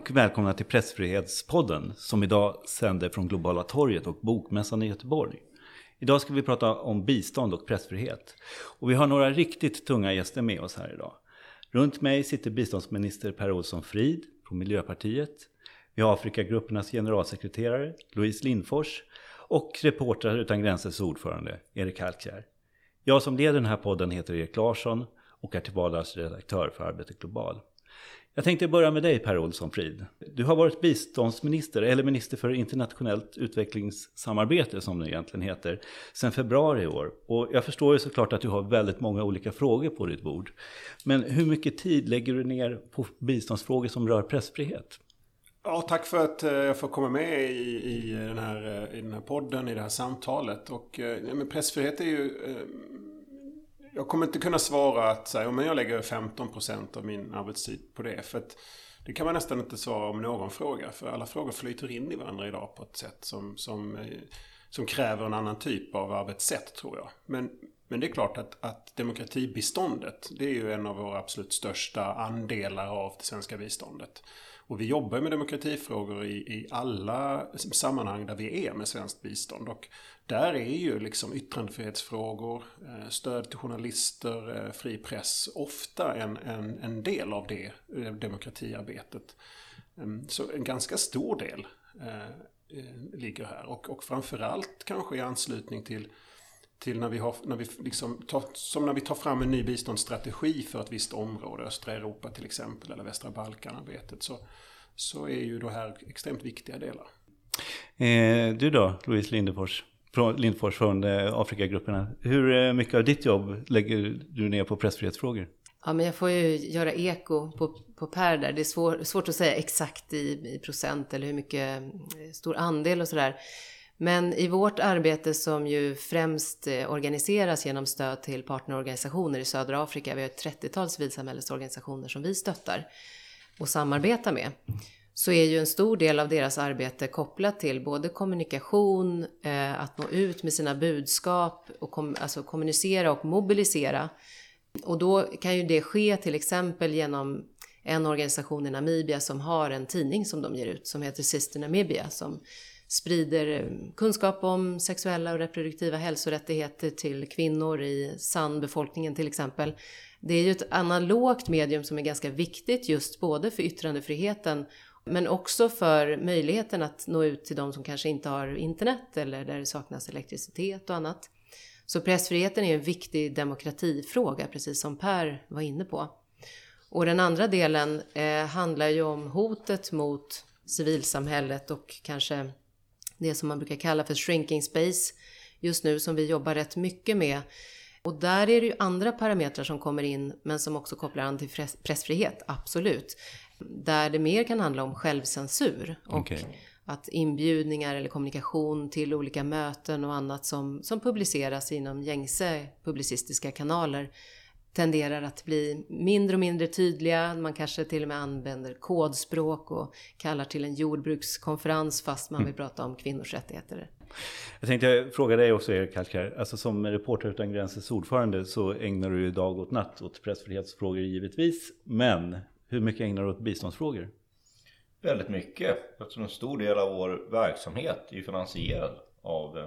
Och välkomna till Pressfrihetspodden som idag sänder från Globala torget och Bokmässan i Göteborg. Idag ska vi prata om bistånd och pressfrihet. Och vi har några riktigt tunga gäster med oss här idag. Runt mig sitter biståndsminister Per Olsson Frid från Miljöpartiet. Vi har Afrikagruppernas generalsekreterare Louise Lindfors och Reportrar utan gränsers ordförande Erik Halkjär. Jag som leder den här podden heter Erik Larsson och är till vardags redaktör för Arbetet Global. Jag tänkte börja med dig Per Olsson Frid. Du har varit biståndsminister, eller minister för internationellt utvecklingssamarbete som det egentligen heter, sedan februari i år. Och jag förstår ju såklart att du har väldigt många olika frågor på ditt bord. Men hur mycket tid lägger du ner på biståndsfrågor som rör pressfrihet? Ja, tack för att eh, jag får komma med i, i, den, här, eh, i den här podden, i det här samtalet. Och, eh, ja, men pressfrihet är ju jag kommer inte kunna svara att så men jag lägger 15% av min arbetstid på det. För att det kan man nästan inte svara om någon fråga. För alla frågor flyter in i varandra idag på ett sätt som, som, eh, som kräver en annan typ av arbetssätt tror jag. Men, men det är klart att, att demokratibiståndet, det är ju en av våra absolut största andelar av det svenska biståndet. Och vi jobbar med demokratifrågor i, i alla sammanhang där vi är med svenskt bistånd. Och där är ju liksom yttrandefrihetsfrågor, eh, stöd till journalister, eh, fri press ofta en, en, en del av det eh, demokratiarbetet. Ehm, så en ganska stor del ligger här. Och, och framförallt kanske i anslutning till till när vi har, när vi liksom tar, som när vi tar fram en ny biståndsstrategi för ett visst område, östra Europa till exempel, eller västra Balkanarbetet, så, så är ju det här extremt viktiga delar. Eh, du då, Louise Lindfors, från, Lindfors från eh, Afrikagrupperna. Hur eh, mycket av ditt jobb lägger du ner på pressfrihetsfrågor? Ja, men jag får ju göra eko på, på Per där. Det är svår, svårt att säga exakt i, i procent eller hur mycket eh, stor andel och sådär. Men i vårt arbete som ju främst eh, organiseras genom stöd till partnerorganisationer i södra Afrika, vi har ett 30-tal civilsamhällesorganisationer som vi stöttar och samarbetar med, så är ju en stor del av deras arbete kopplat till både kommunikation, eh, att nå ut med sina budskap, och kom, alltså kommunicera och mobilisera. Och då kan ju det ske till exempel genom en organisation i Namibia som har en tidning som de ger ut som heter Sister Namibia som sprider eh, kunskap om sexuella och reproduktiva hälsorättigheter till kvinnor i sandbefolkningen till exempel. Det är ju ett analogt medium som är ganska viktigt just både för yttrandefriheten men också för möjligheten att nå ut till de som kanske inte har internet eller där det saknas elektricitet och annat. Så pressfriheten är en viktig demokratifråga, precis som Per var inne på. Och den andra delen eh, handlar ju om hotet mot civilsamhället och kanske det som man brukar kalla för shrinking space just nu som vi jobbar rätt mycket med. Och där är det ju andra parametrar som kommer in men som också kopplar an till pressfrihet, absolut. Där det mer kan handla om självcensur och okay. att inbjudningar eller kommunikation till olika möten och annat som, som publiceras inom gängse publicistiska kanaler tenderar att bli mindre och mindre tydliga. Man kanske till och med använder kodspråk och kallar till en jordbrukskonferens fast man vill mm. prata om kvinnors rättigheter. Jag tänkte fråga dig också Erik Kalkar, alltså som Reporter utan gränsers ordförande så ägnar du ju dag och natt åt pressfrihetsfrågor givetvis. Men hur mycket ägnar du åt biståndsfrågor? Väldigt mycket. Eftersom en stor del av vår verksamhet är finansierad av eh,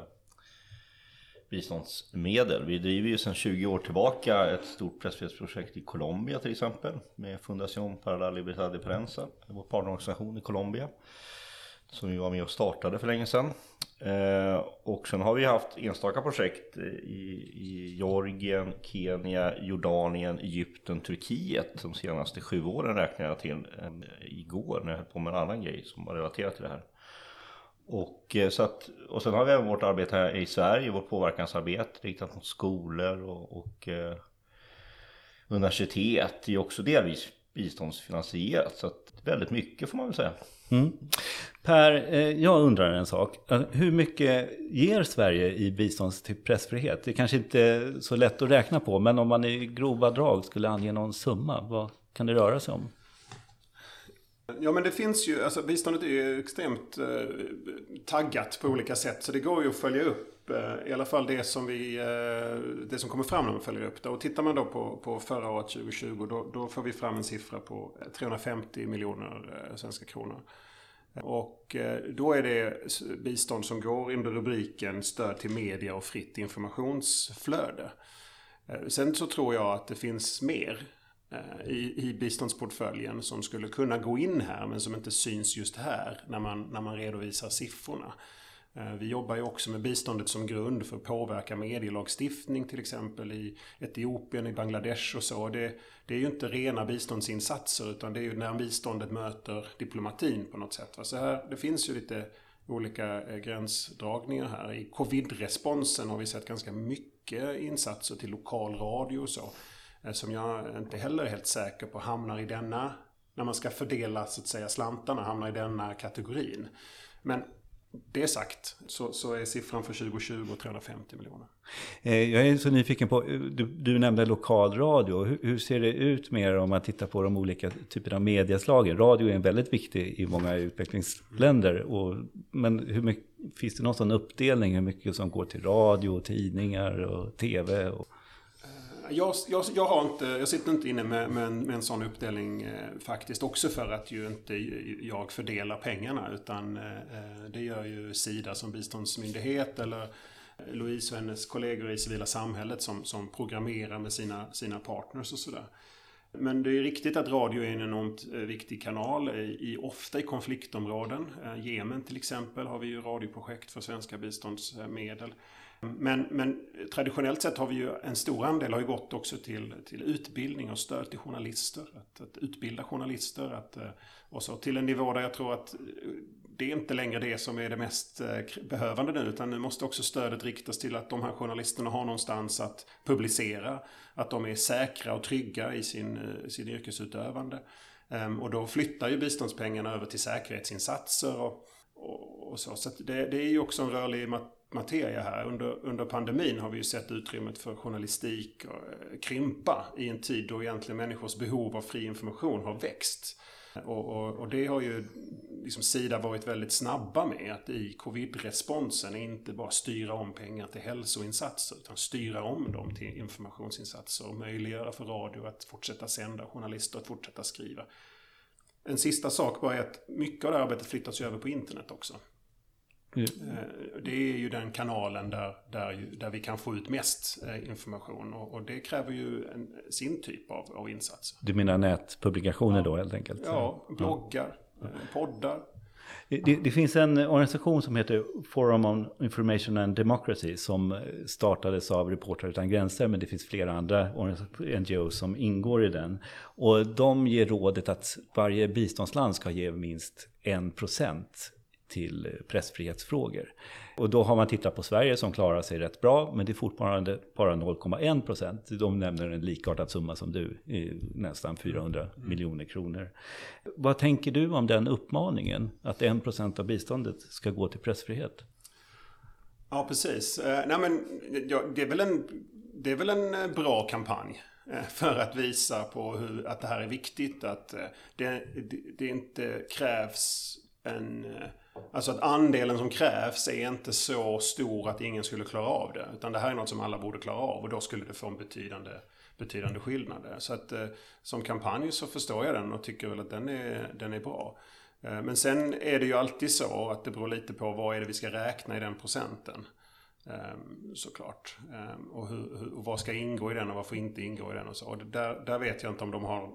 biståndsmedel. Vi driver ju sedan 20 år tillbaka ett stort pressfrihetsprojekt i Colombia till exempel med Fundación para la Libertad de Prensa, vår partnerorganisation i Colombia som vi var med och startade för länge sedan. Eh, och sen har vi haft enstaka projekt eh, i, i Georgien, Kenya, Jordanien, Egypten, Turkiet de senaste sju åren räknar jag till eh, igår när jag höll på med en annan grej som var relaterat till det här. Och, eh, så att, och sen har vi även vårt arbete här i Sverige, vårt påverkansarbete riktat mot skolor och, och eh, universitet. Det är också delvis biståndsfinansierat. Så att väldigt mycket får man väl säga. Mm. Per, eh, jag undrar en sak. Eh, hur mycket ger Sverige i bistånd till pressfrihet? Det är kanske inte är så lätt att räkna på, men om man i grova drag skulle ange någon summa, vad kan det röra sig om? Ja men det finns ju, alltså biståndet är ju extremt eh, taggat på olika sätt. Så det går ju att följa upp eh, i alla fall det som vi, eh, det som kommer fram när man följer upp det. Och tittar man då på, på förra året 2020 då, då får vi fram en siffra på 350 miljoner eh, svenska kronor. Och eh, då är det bistånd som går under rubriken stöd till media och fritt informationsflöde. Eh, sen så tror jag att det finns mer Eh, i, i biståndsportföljen som skulle kunna gå in här men som inte syns just här när man, när man redovisar siffrorna. Eh, vi jobbar ju också med biståndet som grund för att påverka medielagstiftning till exempel i Etiopien, i Bangladesh och så. Det, det är ju inte rena biståndsinsatser utan det är ju när biståndet möter diplomatin på något sätt. Så här, det finns ju lite olika eh, gränsdragningar här. I covid-responsen har vi sett ganska mycket insatser till lokal radio och så. Eh, som jag inte heller är helt säker på hamnar i denna, när man ska fördela så att säga slantarna, hamnar i denna kategorin. Men det sagt så, så är siffran för 2020 350 miljoner. Eh, jag är så nyfiken på, eh, du, du nämnde lokalradio. Hur, hur, ser det ut mer om man tittar på de olika typerna av medieslagen? Radio är väldigt viktig i många utvecklingsländer. Och, men hur mycket, finns det någon sådan uppdelning hur mycket som går till radio, tidningar och tv? Och... Jag, jag, jag, har inte, jag sitter inte inne med, med, en, med en sån uppdelning eh, faktiskt. Också för att ju inte jag fördelar pengarna. Utan eh, eh det gör ju Sida som biståndsmyndighet eller eh, Louise och hennes kollegor i civila samhället som, som programmerar med sina, sina partners och sådär. Men det är riktigt att radio är en enormt eh, viktig kanal, i, ofta i konfliktområden. Jemen till exempel har vi ju radioprojekt för svenska biståndsmedel. Men, men, traditionellt sett har vi ju en stor andel har ju gått också till, till utbildning och stöd till journalister. Att, att utbilda journalister. Att, eh, och så till en nivå där jag tror att eh, det är inte längre det som är det mest eh, behövande nu. Utan nu måste också stödet riktas till att de här journalisterna har någonstans att publicera att de är säkra och trygga i sin, sin yrkesutövande. Ehm, och då flyttar ju biståndspengarna över till säkerhetsinsatser och, och, och så. Så det, det, är ju också en rörlig materia här. Under, under pandemin har vi ju sett utrymmet för journalistik eh, krympa i en tid då egentligen människors behov av fri information har växt. Och, och, och, det har ju liksom Sida varit väldigt snabba med att i covid-responsen inte bara styra om pengar till hälsoinsatser utan styra om dem till informationsinsatser och möjliggöra för radio att fortsätta sända, journalister att fortsätta skriva. En sista sak bara är att mycket av det här arbetet flyttas över på internet också. Mm. Det är ju den kanalen där, där, där vi kan få ut mest eh, information och, och det kräver ju en, sin typ av, av insatser. Du menar nätpublikationer ja. då helt enkelt? Ja, bloggar, ja. poddar. Det, det, finns en organisation som heter Forum on Information and Democracy som startades av Reportrar utan gränser men det finns flera andra NGOs som ingår i den. Och de ger rådet att varje biståndsland ska ge minst en procent till pressfrihetsfrågor. Och då har man tittat på Sverige som klarar sig rätt bra, men det är fortfarande bara 0,1 procent. De nämner en likartad summa som du, nästan 400 mm. miljoner kronor. Vad tänker du om den uppmaningen, att 1 procent av biståndet ska gå till pressfrihet? Ja, precis. Eh, nej, men, det, är väl en, det är väl en eh, bra kampanj eh, för att visa på hur, att det här är viktigt. Att det, det, det inte krävs en eh, Alltså att andelen som krävs är inte så stor att ingen skulle klara av det. Utan det här är något som alla borde klara av och då skulle det få en betydande, betydande skillnad. Så att eh, som kampanj så förstår jag den och tycker väl att den är, den är bra. Eh, men sen är det ju alltid så att det beror lite på vad är det vi ska räkna i den procenten. Ehm, såklart. Ehm, och, hur, och vad ska ingå i den och vad får inte ingå i den och så. Och där, där vet jag inte om de har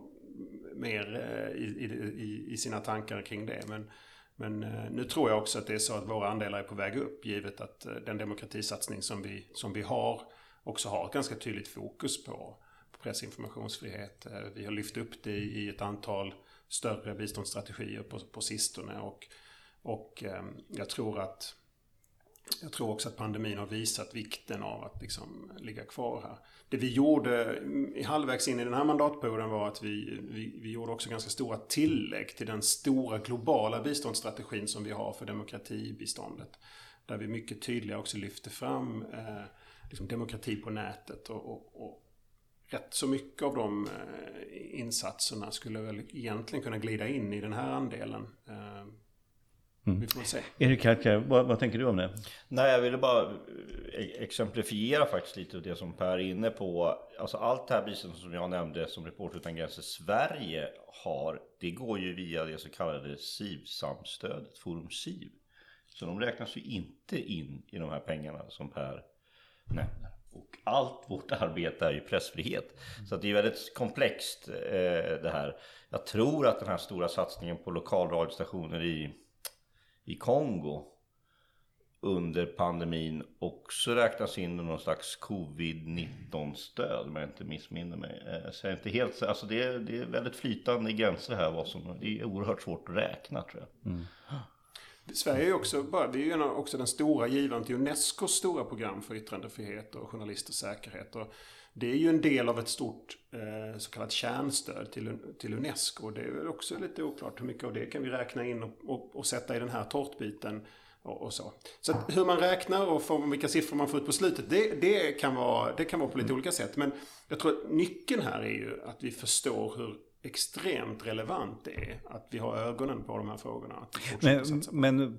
mer i, i, i sina tankar kring det. Men men eh, nu tror jag också att det är så att våra andelar är på väg upp givet att eh, den demokratisatsning som vi, som vi har också har ett ganska tydligt fokus på, på pressinformationsfrihet. Eh, vi har lyft upp det i ett antal större biståndsstrategier på, på sistone och, och jag tror att jag tror också att pandemin har visat vikten av att liksom ligga kvar här. Det vi gjorde halvvägs in i den här mandatperioden var att vi, vi, vi gjorde också ganska stora tillägg till den stora globala biståndsstrategin som vi har för demokratibiståndet. Där vi mycket tydligare också lyfter fram eh, liksom demokrati på nätet och, och, och rätt så mycket av de eh, insatserna skulle väl egentligen kunna glida in i den här andelen. Eh, Mm. Vi får se. Erik Harkar, vad, vad, tänker du om det? Nej, jag ville bara exemplifiera faktiskt lite det som Per är inne på. Alltså allt det här biståndet som jag nämnde som Reporter utan gränser Sverige har, det går ju via det så kallade SIV-samstödet, Forum SIV. Så de räknas ju inte in i de här pengarna som Per nämner. Och allt vårt arbete är ju pressfrihet. Så det är väldigt komplext eh, det här. Jag tror att den här stora satsningen på lokalradiostationer i, i Kongo under pandemin också räknas in i någon slags covid-19 stöd om jag inte missminner mig. Eh, så jag är inte helt, alltså det, är, det är väldigt flytande gränser här vad som, det är oerhört svårt att räkna tror jag. Mm. Sverige är ju också, vi är ju också den stora givaren till Unescos stora program för yttrandefrihet och journalisters säkerhet. Och det är ju en del av ett stort eh, så kallat kärnstöd till, till Unesco. Det är väl också lite oklart hur mycket av det kan vi räkna in och, och, och sätta i den här tårtbiten. Och, och, så. Så hur man räknar och får, vilka siffror man får ut på slutet, det, det, kan vara, det kan vara på lite olika sätt. Men jag tror att nyckeln här är ju att vi förstår hur extremt relevant det är att vi har ögonen på de här frågorna. men, men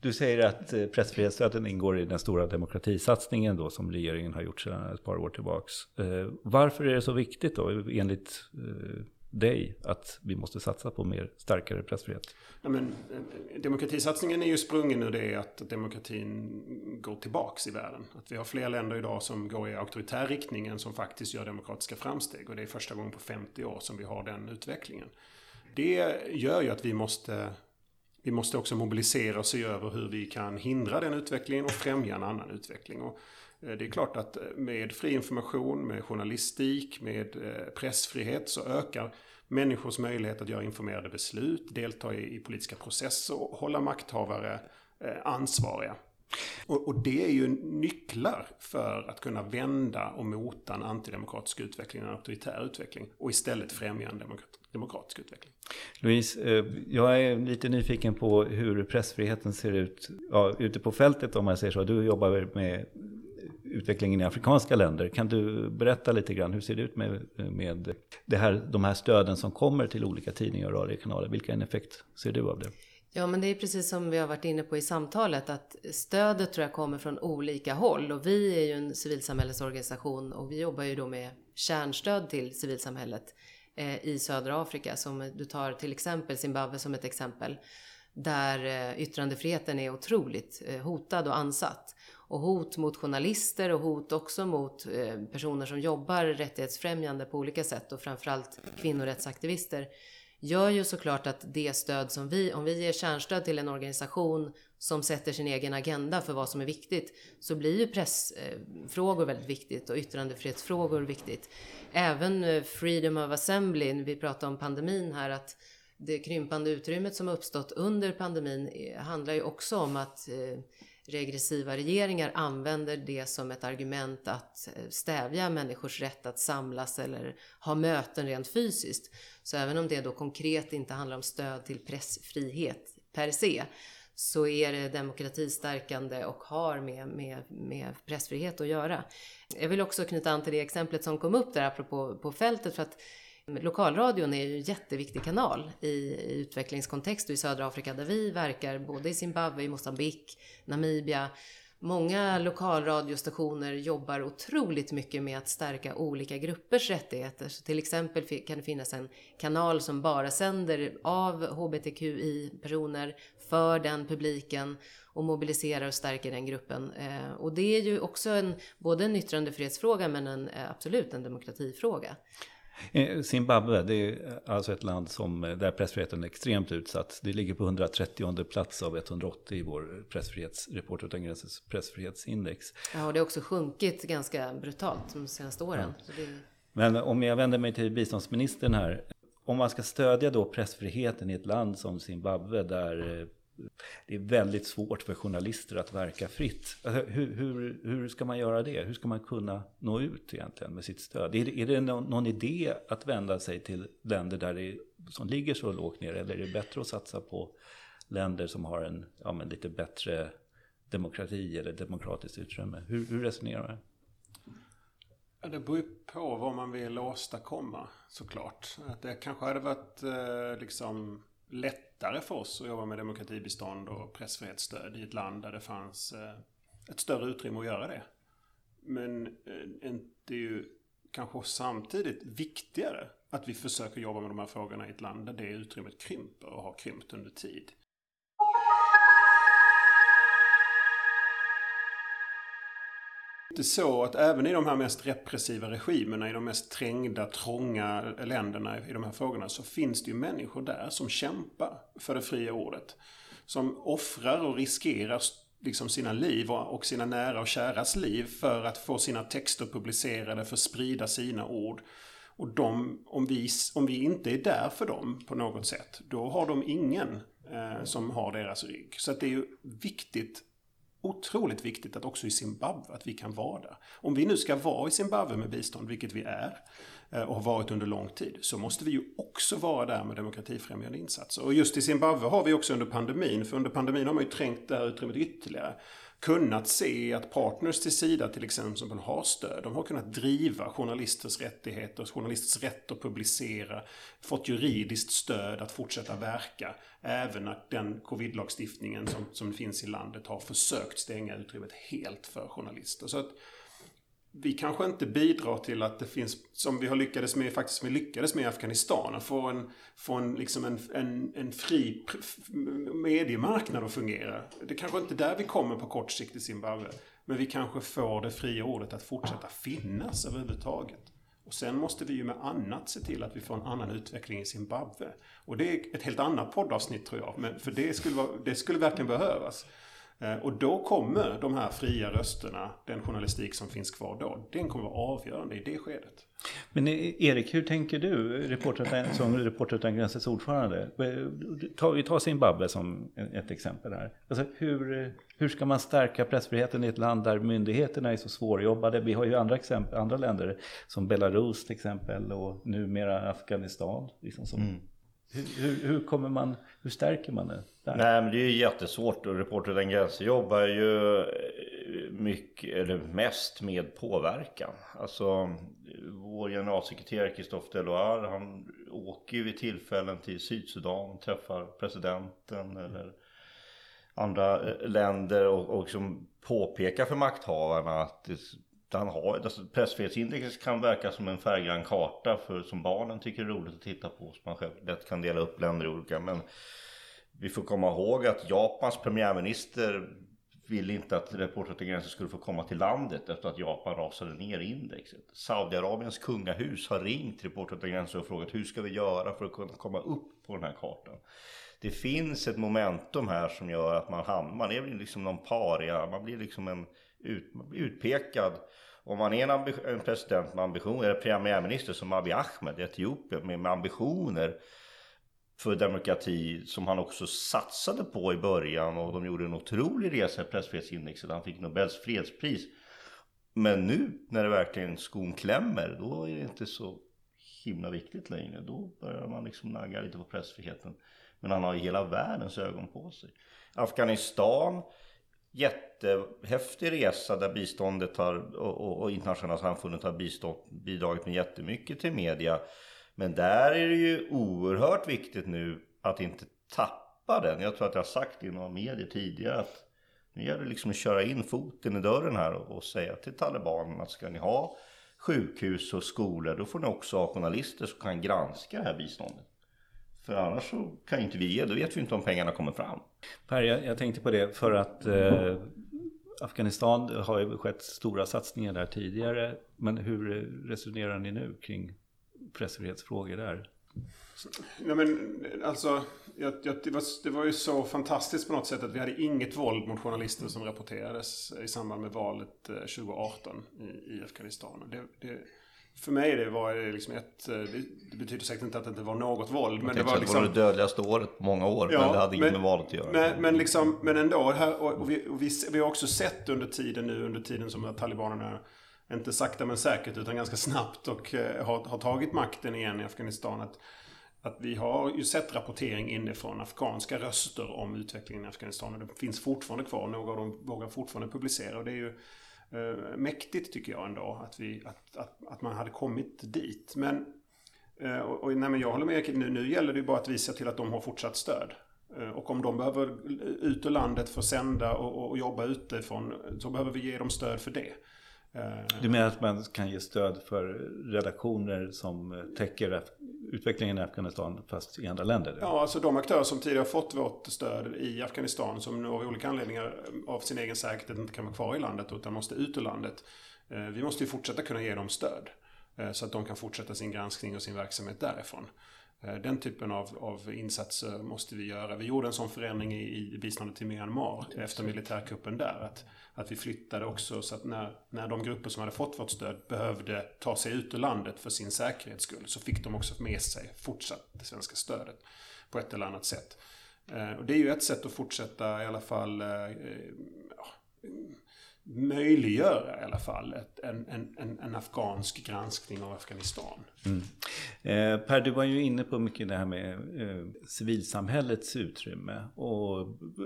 du säger att eh, pressfrihetsstöden ingår i den stora demokratisatsningen då som regeringen har gjort sedan ett par år tillbaks. Eh, varför är det så viktigt då enligt eh, dig att vi måste satsa på mer starkare pressfrihet? Ja, men, eh, demokratisatsningen är ju sprungen ur det att demokratin går tillbaks i världen. Att vi har fler länder idag som går i auktoritär riktning än som faktiskt gör demokratiska framsteg. Och det är första gången på 50 år som vi har den utvecklingen. Det gör ju att vi måste vi måste också mobilisera och se över hur vi kan hindra den utvecklingen och främja en annan utveckling. Och eh, det är klart att eh, med fri information, med journalistik, med pressfrihet så ökar människors möjlighet att göra informerade beslut, delta i, i politiska processer och hålla makthavare eh, ansvariga. Och, och, det är ju nycklar för att kunna vända och mota en antidemokratisk utveckling, en auktoritär utveckling och istället främja en demokratisk utveckling. Louise, eh, jag är lite nyfiken på hur pressfriheten ser ut ja, ute på fältet om man säger så. Du jobbar med utvecklingen i afrikanska länder. Kan du berätta lite grann, hur ser det ut med, med det här, de här stöden som kommer till olika tidningar och radiokanaler? Vilken effekt ser du av det? Ja, men det är precis som vi har varit inne på i samtalet att stödet tror jag kommer från olika håll och vi är ju en civilsamhällesorganisation och vi jobbar ju då med kärnstöd till civilsamhället eh, i södra Afrika som du tar till exempel Zimbabwe som ett exempel där eh, yttrandefriheten är otroligt eh, hotad och ansatt och hot mot journalister och hot också mot eh, personer som jobbar rättighetsfrämjande på olika sätt och framförallt kvinnorättsaktivister gör ju såklart att det stöd som vi, om vi ger kärnstöd till en organisation som sätter sin egen agenda för vad som är viktigt, så blir ju pressfrågor väldigt viktigt och yttrandefrihetsfrågor viktigt. Även eh, freedom of assembly, vi pratar om pandemin här, att det krympande utrymmet som uppstått under pandemin eh, handlar ju också om att eh, regressiva regeringar använder det som ett argument att eh, stävja människors rätt att samlas eller ha möten rent fysiskt. Så även om det då konkret inte handlar om stöd till pressfrihet per se så är det demokratistärkande och har med, med, med pressfrihet att göra. Jag vill också knyta an till det exemplet som kom upp där apropå på fältet för att Lokalradion är ju en jätteviktig kanal i, utvecklingskontext och i södra Afrika där vi verkar, både i Zimbabwe, i Mosambik, Namibia. Många lokalradiostationer jobbar otroligt mycket med att stärka olika gruppers rättigheter. Så till exempel kan det finnas en kanal som bara sänder av hbtqi-personer för den publiken och mobiliserar och stärker den gruppen. Eh, och det är ju också en, både en yttrandefrihetsfråga men en, eh, absolut en demokratifråga. Eh, Zimbabwe, det är alltså ett land som, eh, där pressfriheten är extremt utsatt. Det ligger på 130 plats av 180 i vår pressfrihetsreport utan gränsens pressfrihetsindex. Ja, och det har också sjunkit ganska brutalt de senaste åren. Ja. Det... Men om jag vänder mig till biståndsministern här. Om man ska stödja då pressfriheten i ett land som Zimbabwe där eh, det är väldigt svårt för journalister att verka fritt. Alltså, hur, hur, hur, ska man göra det? Hur ska man kunna nå ut egentligen med sitt stöd? Är det, är det någon, någon idé att vända sig till länder där det, som ligger så lågt ner? Eller är det bättre att satsa på länder som har en ja, men lite bättre demokrati eller demokratiskt utrymme? Hur, hur resonerar du? Det beror ju på vad man vill åstadkomma såklart. Att det kanske hade varit eh, liksom lättare för oss att jobba med demokratibistånd och pressfrihetsstöd i ett land där det fanns eh, ett större utrymme att göra det. Men eh, det är ju kanske samtidigt viktigare att vi försöker jobba med de här frågorna i ett land där det utrymmet krymper och har krympt under tid. Det är så att även i de här mest repressiva regimerna, i de mest trängda, trånga länderna i de här frågorna, så finns det ju människor där som kämpar för det fria ordet. Som offrar och riskerar liksom sina liv och sina nära och käras liv för att få sina texter publicerade, för att sprida sina ord. Och de, om, vi, om vi inte är där för dem på något sätt, då har de ingen eh, som har deras rygg. Så att det är ju viktigt otroligt viktigt att också i Zimbabwe att vi kan vara där. Om vi nu ska vara i Zimbabwe med bistånd, vilket vi är eh, Eh, och har varit under lång tid, så måste vi ju också vara där med demokratifrämjande insatser. Och just i Zimbabwe har vi också under pandemin, för under pandemin har man ju trängt det här utrymmet ytterligare kunnat se att partners till Sida till exempel har stöd. De har kunnat driva journalisters rättigheter, journalisters rätt att publicera, fått juridiskt stöd att fortsätta verka. Även att den covid-lagstiftningen som, som finns i landet har försökt stänga utrymmet helt för journalister. Så att vi kanske inte bidrar till att det finns, som vi har lyckades med, faktiskt vi lyckades med i Afghanistan, att få en, få en, liksom en, en, en fri mediemarknad att fungera. Det kanske inte är där vi kommer på kort sikt i Zimbabwe. Men vi kanske får det fria ordet att fortsätta finnas överhuvudtaget. Och sen måste vi ju med annat se till att vi får en annan utveckling i Zimbabwe. Och det är ett helt annat poddavsnitt tror jag, men för det skulle, vara, det skulle verkligen behövas. Eh, och då kommer de här fria rösterna, den journalistik som finns kvar då, den kommer vara avgörande i det skedet. Men eh, Erik, hur tänker du reporter, som Reporter utan gränsers ordförande? Eh, vi tar Zimbabwe som ett exempel här. Alltså, hur, hur ska man stärka pressfriheten i ett land där myndigheterna är så svårjobbade? Vi har ju andra, exempel, andra länder som Belarus till exempel och numera Afghanistan. Liksom som, mm hur, hur, kommer man, hur stärker man det? Där. Nej men det är ju jättesvårt och Reporter utan gränser jobbar ju eh, mycket, eller mest med påverkan. Alltså vår generalsekreterare Christophe Deloire han åker ju vid tillfällen till Sydsudan, träffar presidenten eller andra eh, länder och, och liksom påpekar för makthavarna att det, han har, alltså pressfrihetsindex kan verka som en färggrann karta för som barnen tycker är roligt att titta på. Så man själv lätt kan dela upp länder i olika. Men vi får komma ihåg att Japans premiärminister ville inte att Reportrar till gränsen skulle få komma till landet efter att Japan rasade ner indexet. Saudiarabiens kungahus har ringt Reportrar till gränsen och frågat hur ska vi göra för att kunna komma upp på den här kartan. Det finns ett momentum här som gör att man hamnar, man är liksom någon paria, man blir liksom en ut, utpekad. Om man är en, en president med ambitioner, eller premiärminister som Abiy Ahmed i Etiopien med, med ambitioner för demokrati som han också satsade på i början och de gjorde en otrolig resa i pressfrihetsindexet. Han fick Nobels fredspris. Men nu när det verkligen skon klämmer då är det inte så himla viktigt längre. Då börjar man liksom nagga lite på pressfriheten. Men han har ju hela världens ögon på sig. Afghanistan, jättehäftig resa där biståndet har, och, och, och internationella samfundet har bistått, bidragit med jättemycket till media. Men där är det ju oerhört viktigt nu att inte tappa den. Jag tror att jag har sagt i några medier tidigare att nu gäller det liksom att köra in foten i dörren här och, och säga till talibanerna att ska ni ha sjukhus och skolor då får ni också ha journalister som kan granska det här biståndet. För annars så kan inte vi ge, då vet vi inte om pengarna kommer fram. Per, jag, jag tänkte på det för att eh, Afghanistan har ju skett stora satsningar där tidigare. Men hur resonerar ni nu kring pressfrihetsfrågor där? Nej men alltså, jag, jag, det, var, det var ju så fantastiskt på något sätt att vi hade inget våld mot journalister som rapporterades i samband med valet eh, 2018 i, i Afghanistan. Det, det, för mig det var det liksom ett... Eh, det, betyder säkert inte att det inte var något våld. Men det var liksom... Det var det dödligaste året på många år. Ja, men det hade inget med valet att göra. Men, men, liksom, men ändå. Här, och, vi, och vi, vi har också sett under tiden nu, under tiden som talibanerna inte sakta men säkert utan ganska snabbt och eh, har, har tagit makten igen i Afghanistan. Att, att vi har ju sett rapportering inifrån afghanska röster om utvecklingen i Afghanistan. Och det finns fortfarande kvar. Några av dem vågar fortfarande publicera. Och det är ju eh, mäktigt tycker jag ändå att, vi, att, att, att man hade kommit dit. Men, eh, och, och, nej, men jag håller med, nu, nu gäller det ju bara att visa till att de har fortsatt stöd. Eh, och om de behöver ut ur landet för att sända och, och jobba utifrån så behöver vi ge dem stöd för det. Eh, du menar att man kan ge stöd för redaktioner som täcker utvecklingen i Afghanistan fast i andra länder? Ja, alltså de aktörer som tidigare fått vårt stöd i Afghanistan som nu av olika anledningar av sin egen säkerhet inte kan vara kvar i landet utan måste ut ur landet. Eh, vi måste ju fortsätta kunna ge dem stöd så att de kan fortsätta sin granskning och sin verksamhet därifrån. Eh, den typen av, av insatser måste vi göra. Vi gjorde en sån förändring i, i biståndet till Myanmar efter militärkuppen där. Att, att vi flyttade också så att när, när de grupper som hade fått vårt stöd behövde ta sig ut ur landet för sin säkerhets skull så fick de också med sig fortsatt det svenska stödet på ett eller annat sätt. Eh, och det är ju ett sätt att fortsätta i alla fall eh, ja, möjliggöra i alla fall ett, en, en, en, afghansk granskning av Afghanistan. Mm. Eh, per, du var ju inne på mycket det här med eh, civilsamhällets utrymme och,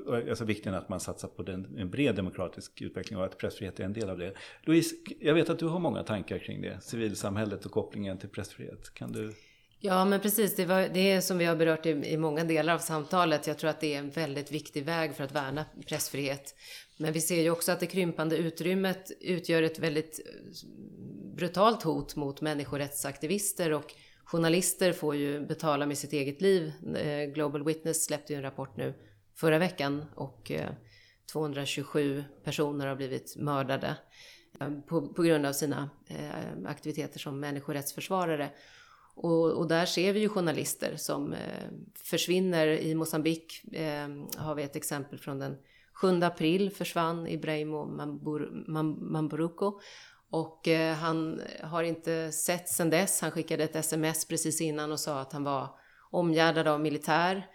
och alltså vikten att man satsar på den, en bred demokratisk utveckling och att pressfrihet är en del av det. Louise, jag vet att du har många tankar kring det, civilsamhället och kopplingen till pressfrihet. Kan du Ja, men precis. Det, var, det är som vi har berört i, i, många delar av samtalet. Jag tror att det är en väldigt viktig väg för att värna pressfrihet. Men vi ser ju också att det krympande utrymmet utgör ett väldigt eh, brutalt hot mot människorättsaktivister och journalister får ju betala med sitt eget liv. Eh, Global Witness släppte ju en rapport nu förra veckan och eh, 227 personer har blivit mördade på, på grund av sina aktiviteter som människorättsförsvarare. Och, och, där ser vi ju journalister som försvinner. I Mosambik har vi ett exempel från den 7 april försvann Ibrahimo Mambur, Mamburuko. Och eh, han har inte sett sedan dess. Han skickade ett sms precis innan och sa att han var omgärdad av militär.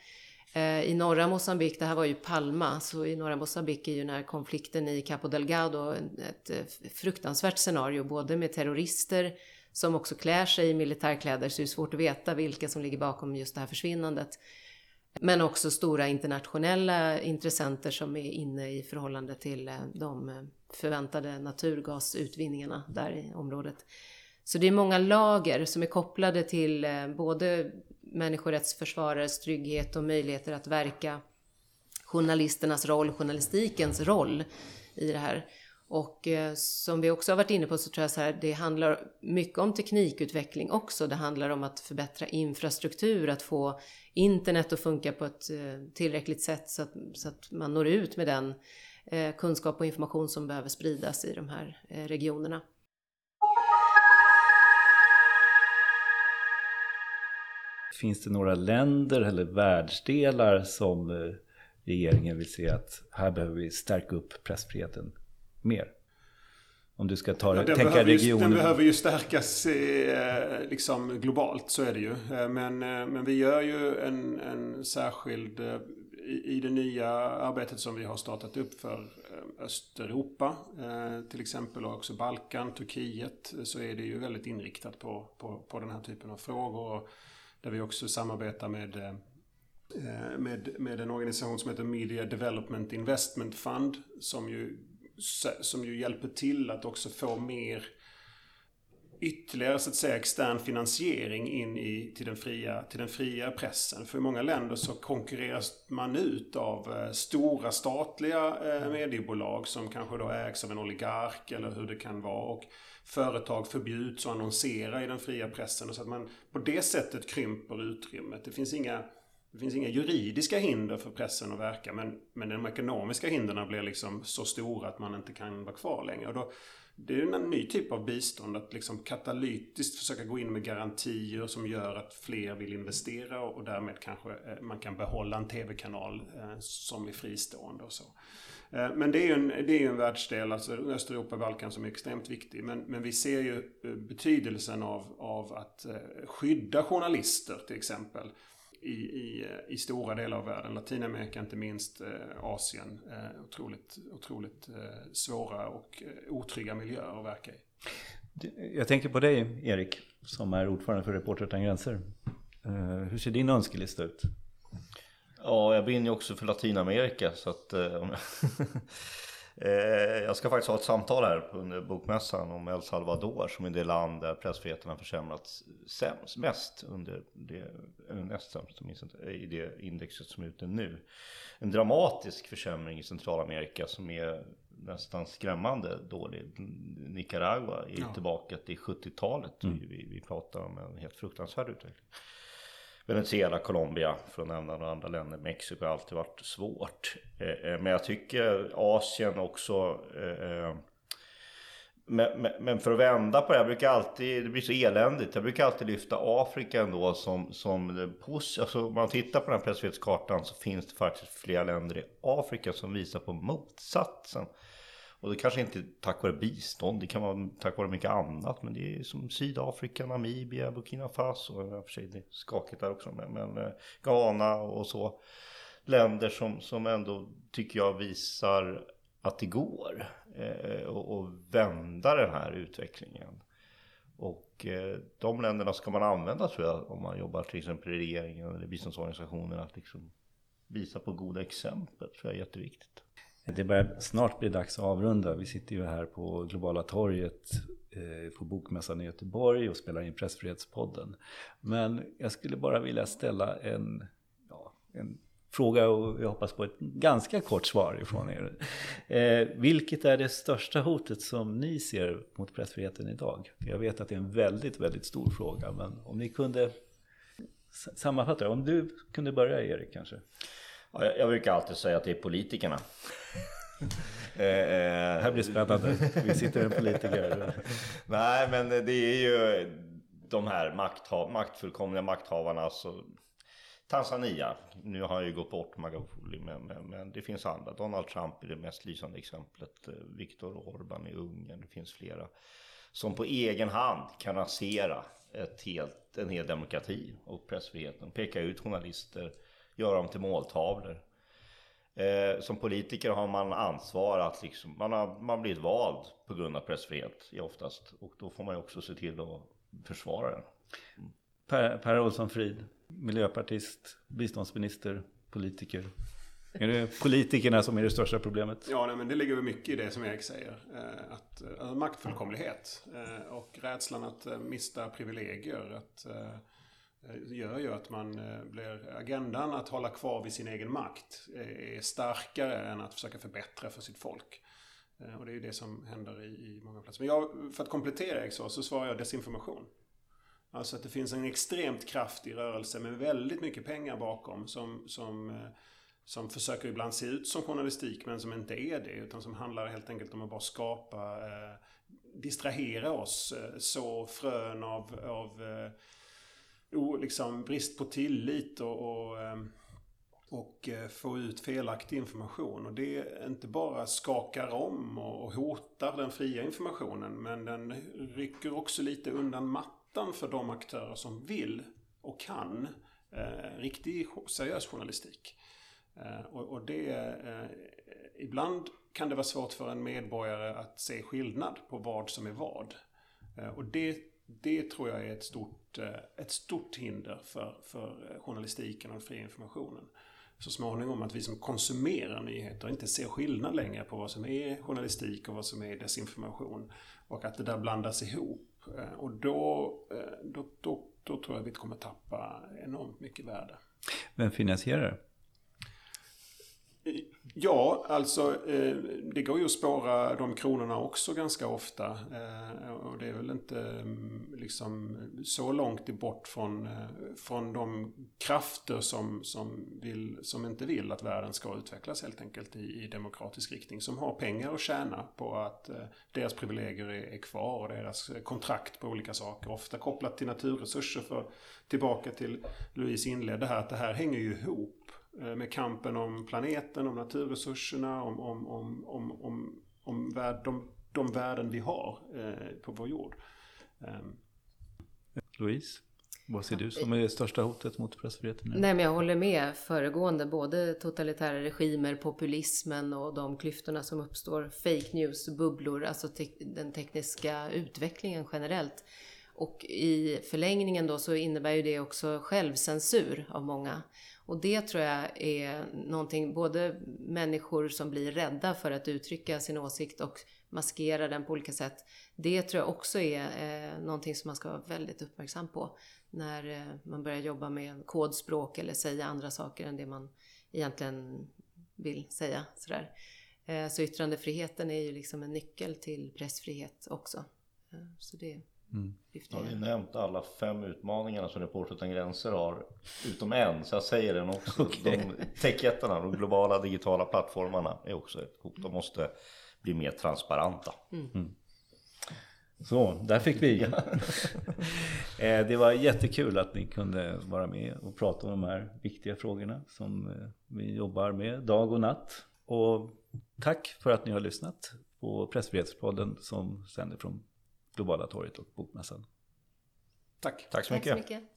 Eh, I norra Mosambik, det här var ju Palma, så i norra Mosambik är ju den här konflikten i Capo Delgado ett eh, fruktansvärt scenario, både med terrorister som också klär sig i militärkläder så det är svårt att veta vilka som ligger bakom just det här försvinnandet. Men också stora internationella intressenter som är inne i förhållande till eh, de eh, förväntade naturgasutvinningarna där i området. Så det är många lager som är kopplade till eh, både människorättsförsvarares trygghet och möjligheter att verka, journalisternas roll, journalistikens roll i det här. Och eh, som vi också har varit inne på så tror jag så här, det handlar mycket om teknikutveckling också. Det handlar om att förbättra infrastruktur, att få internet att funka på ett eh, tillräckligt sätt så att, så att man når ut med den eh, kunskap och information som behöver spridas i de här regionerna. Finns det några länder eller världsdelar som regeringen vill se att här behöver vi stärka upp pressfriheten mer. Om du ska ta, ja, tänka regionen. Den behöver ju stärkas eh, liksom globalt, så är det ju. Eh, men, eh, men vi gör ju en, en särskild, i, i det nya arbetet som vi har startat upp för Östeuropa, till exempel och också Balkan, Turkiet, så är det ju väldigt inriktat på, på, på den här typen av frågor. Där vi också samarbetar med med, med en organisation som heter Media Development Investment Fund som ju som ju hjälper till att också få mer ytterligare så att säga extern finansiering in i, till, den fria, till den fria pressen. För i många länder så konkurreras man ut av eh, stora statliga eh, mediebolag som kanske då ägs av en oligark eller hur det kan vara. Och företag förbjuds att annonsera i den fria pressen. Och så att man på det sättet krymper utrymmet. Det finns inga det finns inga juridiska hinder för pressen att verka men, men de ekonomiska hindren blir liksom så stora att man inte kan vara kvar längre. Och då, det är en ny typ av bistånd att liksom katalytiskt försöka gå in med garantier som gör att fler vill investera och därmed kanske eh, man kan behålla en tv-kanal eh, som är fristående och så. Eh, men det är ju en, det är en världsdel, alltså Östeuropa och Balkan som är extremt viktig. Men, men vi ser ju betydelsen av, av att skydda journalister till exempel i, i, i stora delar av världen. Latinamerika inte minst, eh, Asien. Eh, otroligt, otroligt eh, svåra och otrygga miljöer att verka i. Jag tänker på dig Erik, som är ordförande för Reporter utan gränser. Hur ser din önskelista ut? Ja, jag brinner ju också för Latinamerika så att jag ska faktiskt ha ett samtal här under bokmässan om El Salvador som är det land där pressfriheten har försämrats sämst, mest under det, näst sämst i det indexet som är ute nu. En dramatisk försämring i Centralamerika som är nästan skrämmande dålig. Nicaragua är ja. tillbaka till 70-talet. Mm. Vi, vi pratar om en helt fruktansvärd utveckling. Venezuela, Colombia för att nämna några andra länder. Mexiko har alltid varit svårt. Eh, eh, men jag tycker Asien också eh, men, för att vända på det, jag brukar alltid, det blir så eländigt, jag brukar alltid lyfta Afrika ändå som, som alltså om man tittar på den här pressfrihetskartan så finns det faktiskt flera länder i Afrika som visar på motsatsen. Och det kanske inte är tack vare bistånd, det kan vara tack vare mycket annat. Men det är som Sydafrika, Namibia, Burkina Faso, och för sig det är skakigt där också, men, men eh, Ghana och så. Länder som, som ändå tycker jag visar att det går eh, och, och vända den här utvecklingen. Och eh, de länderna ska man använda tror jag om man jobbar till exempel i regeringen eller biståndsorganisationer att liksom visa på goda exempel tror jag är jätteviktigt. Det börjar snart bli dags att avrunda. Vi sitter ju här på Globala torget eh, på Bokmässan i Göteborg och spelar in Pressfrihetspodden. Men jag skulle bara vilja ställa en, ja, en fråga och jag hoppas på ett ganska kort svar ifrån er. Eh, vilket är det största hotet som ni ser mot pressfriheten idag? Jag vet att det är en väldigt, väldigt stor fråga, men om ni kunde sammanfatta Om du kunde börja Erik kanske? Ja, jag brukar alltid säga att det är politikerna. Eh, eh, det här blir spännande. Vi sitter en politiker. Nej, men det är ju de här maktha maktfullkomliga makthavarna. Alltså, Tanzania, nu har han ju gått bort Magufuli, men, men, men, det finns andra. Donald Trump är det mest lysande exemplet. Viktor Orban i Ungern, det finns flera. Som på egen hand kan rasera ett helt, en hel demokrati och pressfriheten. Peka ut journalister, göra dem till måltavlor. Eh, som politiker har man ansvar att liksom, man har man blivit vald på grund av pressfrihet oftast. Och då får man ju också se till att försvara den. Mm. Per, per Olsson Frid, miljöpartist, biståndsminister, politiker. Är det politikerna som är det största problemet? Ja, nej, men det ligger väl mycket i det som Erik säger. Eh, att, alltså, maktfullkomlighet eh, och rädslan att eh, mista privilegier. Att, Eh, gör ju att man eh, blir... Agendan att hålla kvar vid sin egen makt eh, är starkare än att försöka förbättra för sitt folk. Och det är ju det som händer i, i många platser. Men jag, för att komplettera Exor så, svarar jag desinformation. Alltså att det finns en extremt kraftig rörelse med väldigt mycket pengar bakom som, som, som försöker ibland se ut som journalistik men som inte är det. Utan som handlar helt enkelt om att bara skapa, eh, distrahera oss, så frön av, av eh, o, liksom brist på tillit och, och ehm, och eh, få ut felaktig information. Och det inte bara skakar om och hotar den fria informationen men den rycker också lite undan mattan för de aktörer som vill och kan eh, riktig seriös journalistik. Eh, och, och, det, eh, ibland kan det vara svårt för en medborgare att se skillnad på vad som är vad. Eh, och det, det tror jag är ett stort, eh, ett stort hinder för, för journalistiken och den fria informationen så småningom att vi som konsumerar nyheter inte ser skillnad längre på vad som är journalistik och vad som är desinformation. Och att det där blandas ihop. Eh, och då, eh, då, då, då tror jag vi kommer tappa enormt mycket värde. Vem finansierar det? Ja, alltså eh, det går ju att spåra de kronorna också ganska ofta. Eh, och det är väl inte mm, liksom så långt bort från, eh, från de krafter som, som, vill, som inte vill att världen ska utvecklas helt enkelt i, i demokratisk riktning. Som har pengar att tjäna på att eh, deras privilegier är, är kvar och deras kontrakt på olika saker. Ofta kopplat till naturresurser. För tillbaka till Louise inledde här, att det här hänger ju ihop med kampen om planeten, om naturresurserna, om, om, om, om, om, om värld, de, de värden vi har eh, på vår jord. Um. Louise? Vad ser du som är det största hotet mot pressfriheten? Nej, men jag håller med föregående. Både totalitära regimer, populismen och de klyftorna som uppstår. Fake news, bubblor, alltså te den tekniska utvecklingen generellt. Och i förlängningen då så innebär ju det också självcensur av många. Och det tror jag är någonting, både människor som blir rädda för att uttrycka sin åsikt och maskera den på olika sätt. Det tror jag också är eh, någonting som man ska vara väldigt uppmärksam på när eh, man börjar jobba med kodspråk eller säga andra saker än det man egentligen vill säga. Sådär. Eh, så yttrandefriheten är ju liksom en nyckel till pressfrihet också. Eh, så det mm. Har vi nämnt alla fem utmaningarna som Reporter utan gränser har? Utom en, så jag säger den också. Okay. De techjättarna, de globala digitala plattformarna är också ett hot. De måste bli mer transparenta. Mm. Mm. Så, där fick vi. Eh, det var jättekul att ni kunde vara med och prata om de här viktiga frågorna som eh, vi jobbar med dag och natt. Och tack för att ni har lyssnat på Pressfrihetspodden som sänder från Globala torget och Bokmässan. Tack. Tack så mycket. Tack så mycket.